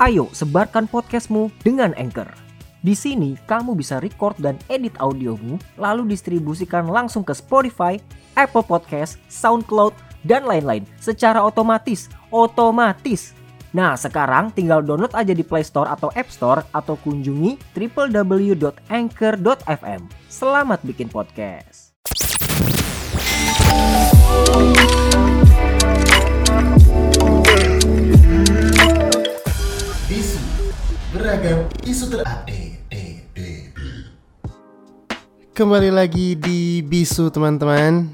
Ayo sebarkan podcastmu dengan Anchor. Di sini kamu bisa record dan edit audiomu lalu distribusikan langsung ke Spotify, Apple Podcast, SoundCloud, dan lain-lain secara otomatis. Otomatis. Nah, sekarang tinggal download aja di Play Store atau App Store atau kunjungi www.anchor.fm. Selamat bikin podcast. Kembali lagi di Bisu teman-teman.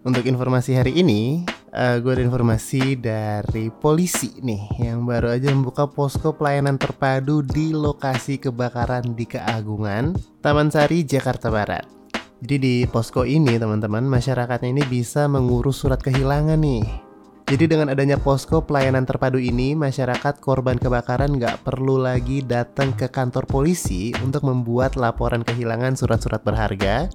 Untuk informasi hari ini uh, Gue ada informasi dari polisi nih Yang baru aja membuka posko pelayanan terpadu di lokasi kebakaran di Keagungan Taman Sari, Jakarta Barat. Jadi di posko ini teman-teman Masyarakatnya ini bisa mengurus surat kehilangan nih jadi dengan adanya posko pelayanan terpadu ini, masyarakat korban kebakaran nggak perlu lagi datang ke kantor polisi untuk membuat laporan kehilangan surat-surat berharga,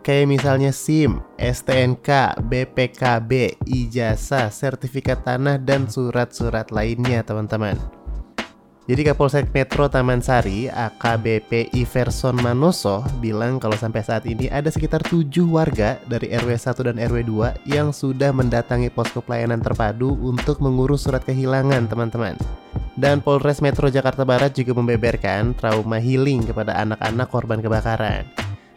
kayak misalnya SIM, STNK, BPKB, ijazah, sertifikat tanah, dan surat-surat lainnya teman-teman. Jadi Kapolsek Metro Taman Sari, AKBP Iverson Manoso, bilang kalau sampai saat ini ada sekitar 7 warga dari RW 1 dan RW 2 yang sudah mendatangi posko pelayanan terpadu untuk mengurus surat kehilangan teman-teman. Dan Polres Metro Jakarta Barat juga membeberkan trauma healing kepada anak-anak korban kebakaran.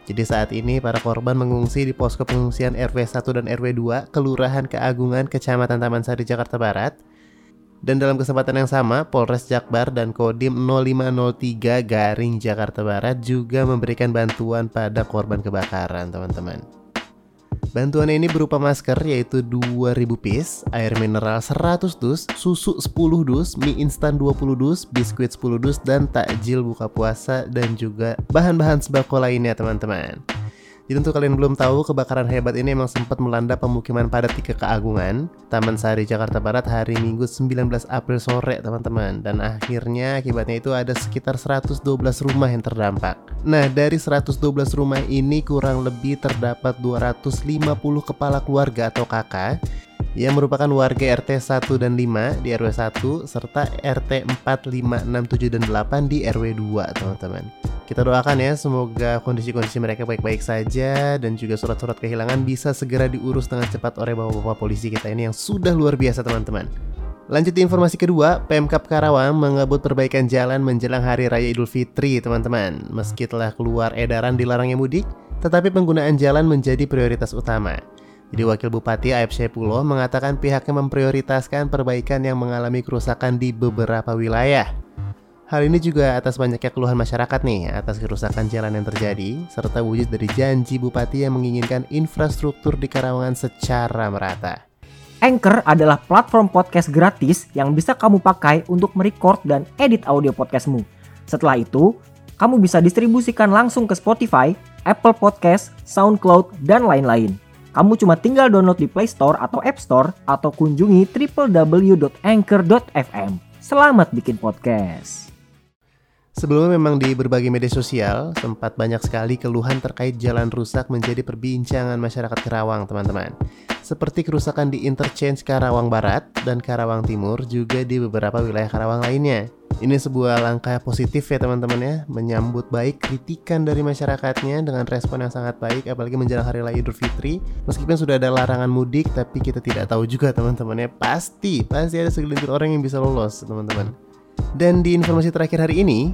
Jadi saat ini para korban mengungsi di posko pengungsian RW 1 dan RW 2 Kelurahan Keagungan Kecamatan Taman Sari Jakarta Barat dan dalam kesempatan yang sama, Polres Jakbar dan Kodim 0503 Garing Jakarta Barat juga memberikan bantuan pada korban kebakaran, teman-teman. Bantuan ini berupa masker yaitu 2000 piece, air mineral 100 dus, susu 10 dus, mie instan 20 dus, biskuit 10 dus, dan takjil buka puasa dan juga bahan-bahan sembako lainnya teman-teman. Jadi untuk kalian belum tahu, kebakaran hebat ini memang sempat melanda pemukiman padat di Keagungan, Taman Sari, Jakarta Barat hari Minggu 19 April sore, teman-teman. Dan akhirnya akibatnya itu ada sekitar 112 rumah yang terdampak. Nah, dari 112 rumah ini kurang lebih terdapat 250 kepala keluarga atau kakak yang merupakan warga RT 1 dan 5 di RW 1 serta RT 4, 5, 6, 7 dan 8 di RW 2, teman-teman. Kita doakan ya semoga kondisi-kondisi mereka baik-baik saja dan juga surat-surat kehilangan bisa segera diurus dengan cepat oleh bapak-bapak polisi kita ini yang sudah luar biasa teman-teman. Lanjut di informasi kedua, Pemkap Karawang mengebut perbaikan jalan menjelang Hari Raya Idul Fitri, teman-teman. Meski telah keluar edaran dilarangnya mudik, tetapi penggunaan jalan menjadi prioritas utama. Jadi Wakil Bupati Aib Syepulo mengatakan pihaknya memprioritaskan perbaikan yang mengalami kerusakan di beberapa wilayah. Hal ini juga atas banyaknya keluhan masyarakat nih atas kerusakan jalan yang terjadi, serta wujud dari janji Bupati yang menginginkan infrastruktur di Karawangan secara merata. Anchor adalah platform podcast gratis yang bisa kamu pakai untuk merecord dan edit audio podcastmu. Setelah itu, kamu bisa distribusikan langsung ke Spotify, Apple Podcast, SoundCloud, dan lain-lain. Kamu cuma tinggal download di Play Store atau App Store atau kunjungi www.anchor.fm. Selamat bikin podcast. Sebelumnya memang di berbagai media sosial sempat banyak sekali keluhan terkait jalan rusak menjadi perbincangan masyarakat Karawang teman-teman. Seperti kerusakan di interchange Karawang Barat dan Karawang Timur juga di beberapa wilayah Karawang lainnya. Ini sebuah langkah positif ya teman-teman ya, menyambut baik kritikan dari masyarakatnya dengan respon yang sangat baik apalagi menjelang hari raya Idul Fitri. Meskipun sudah ada larangan mudik tapi kita tidak tahu juga teman-teman ya, pasti pasti ada segelintir orang yang bisa lolos teman-teman. Dan di informasi terakhir hari ini,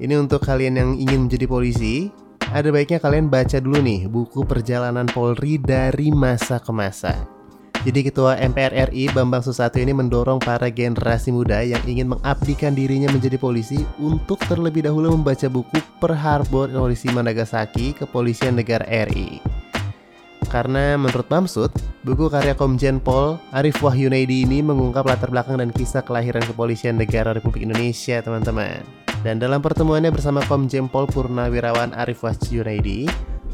ini untuk kalian yang ingin menjadi polisi, ada baiknya kalian baca dulu nih buku perjalanan Polri dari masa ke masa. Jadi Ketua MPR RI Bambang Susatyo ini mendorong para generasi muda yang ingin mengabdikan dirinya menjadi polisi untuk terlebih dahulu membaca buku Per Harbor Polisi Nagasaki Kepolisian Negara RI. Karena menurut Bamsud, buku karya Komjen Pol Arif Wahyunaidi ini mengungkap latar belakang dan kisah kelahiran kepolisian negara Republik Indonesia, teman-teman. Dan dalam pertemuannya bersama Komjen Pol Purnawirawan Arif Wahyunaidi,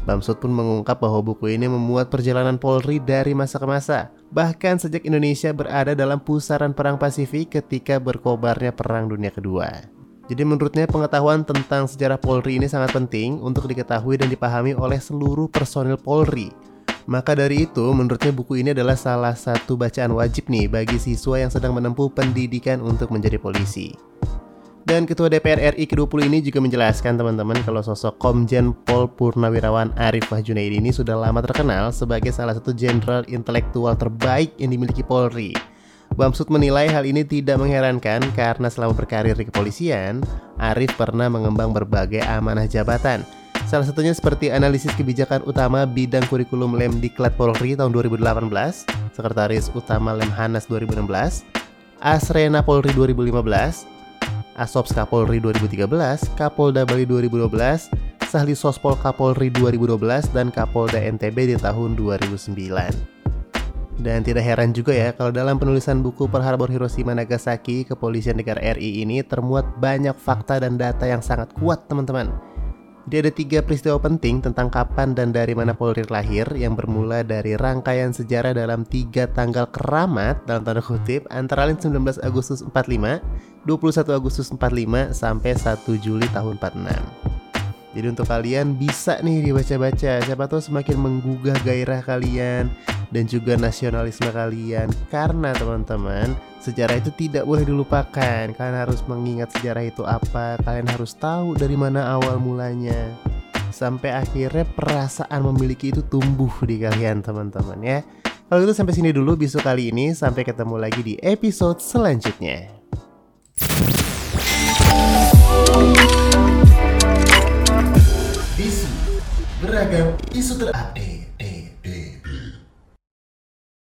Bamsud pun mengungkap bahwa buku ini memuat perjalanan Polri dari masa ke masa, bahkan sejak Indonesia berada dalam pusaran perang Pasifik ketika berkobarnya Perang Dunia Kedua. Jadi menurutnya pengetahuan tentang sejarah Polri ini sangat penting untuk diketahui dan dipahami oleh seluruh personil Polri, maka dari itu, menurutnya buku ini adalah salah satu bacaan wajib nih bagi siswa yang sedang menempuh pendidikan untuk menjadi polisi. Dan Ketua DPR RI ke-20 ini juga menjelaskan teman-teman kalau sosok Komjen Pol Purnawirawan Arif Wahyunaidi ini sudah lama terkenal sebagai salah satu jenderal intelektual terbaik yang dimiliki Polri. Bamsud menilai hal ini tidak mengherankan karena selama berkarir di kepolisian, Arif pernah mengembang berbagai amanah jabatan. Salah satunya seperti analisis kebijakan utama bidang kurikulum Lemdiklat Polri tahun 2018, Sekretaris Utama Lemhanas 2016, Asrena Polri 2015, Asops Kapolri 2013, Kapolda Bali 2012, Sahli Sospol Kapolri 2012, dan Kapolda NTB di tahun 2009. Dan tidak heran juga ya kalau dalam penulisan buku Pearl Harbor Hiroshima Nagasaki, Kepolisian Negara RI ini termuat banyak fakta dan data yang sangat kuat teman-teman. Jadi ada tiga peristiwa penting tentang kapan dan dari mana Polri lahir yang bermula dari rangkaian sejarah dalam tiga tanggal keramat dalam tanda kutip antara lain 19 Agustus 45, 21 Agustus 45 sampai 1 Juli tahun 46. Jadi untuk kalian bisa nih dibaca-baca, siapa tahu semakin menggugah gairah kalian dan juga nasionalisme kalian. Karena teman-teman sejarah itu tidak boleh dilupakan. Kalian harus mengingat sejarah itu apa. Kalian harus tahu dari mana awal mulanya. Sampai akhirnya perasaan memiliki itu tumbuh di kalian teman-teman ya. Kalau gitu sampai sini dulu bisu kali ini. Sampai ketemu lagi di episode selanjutnya. Beragam isu terupdate.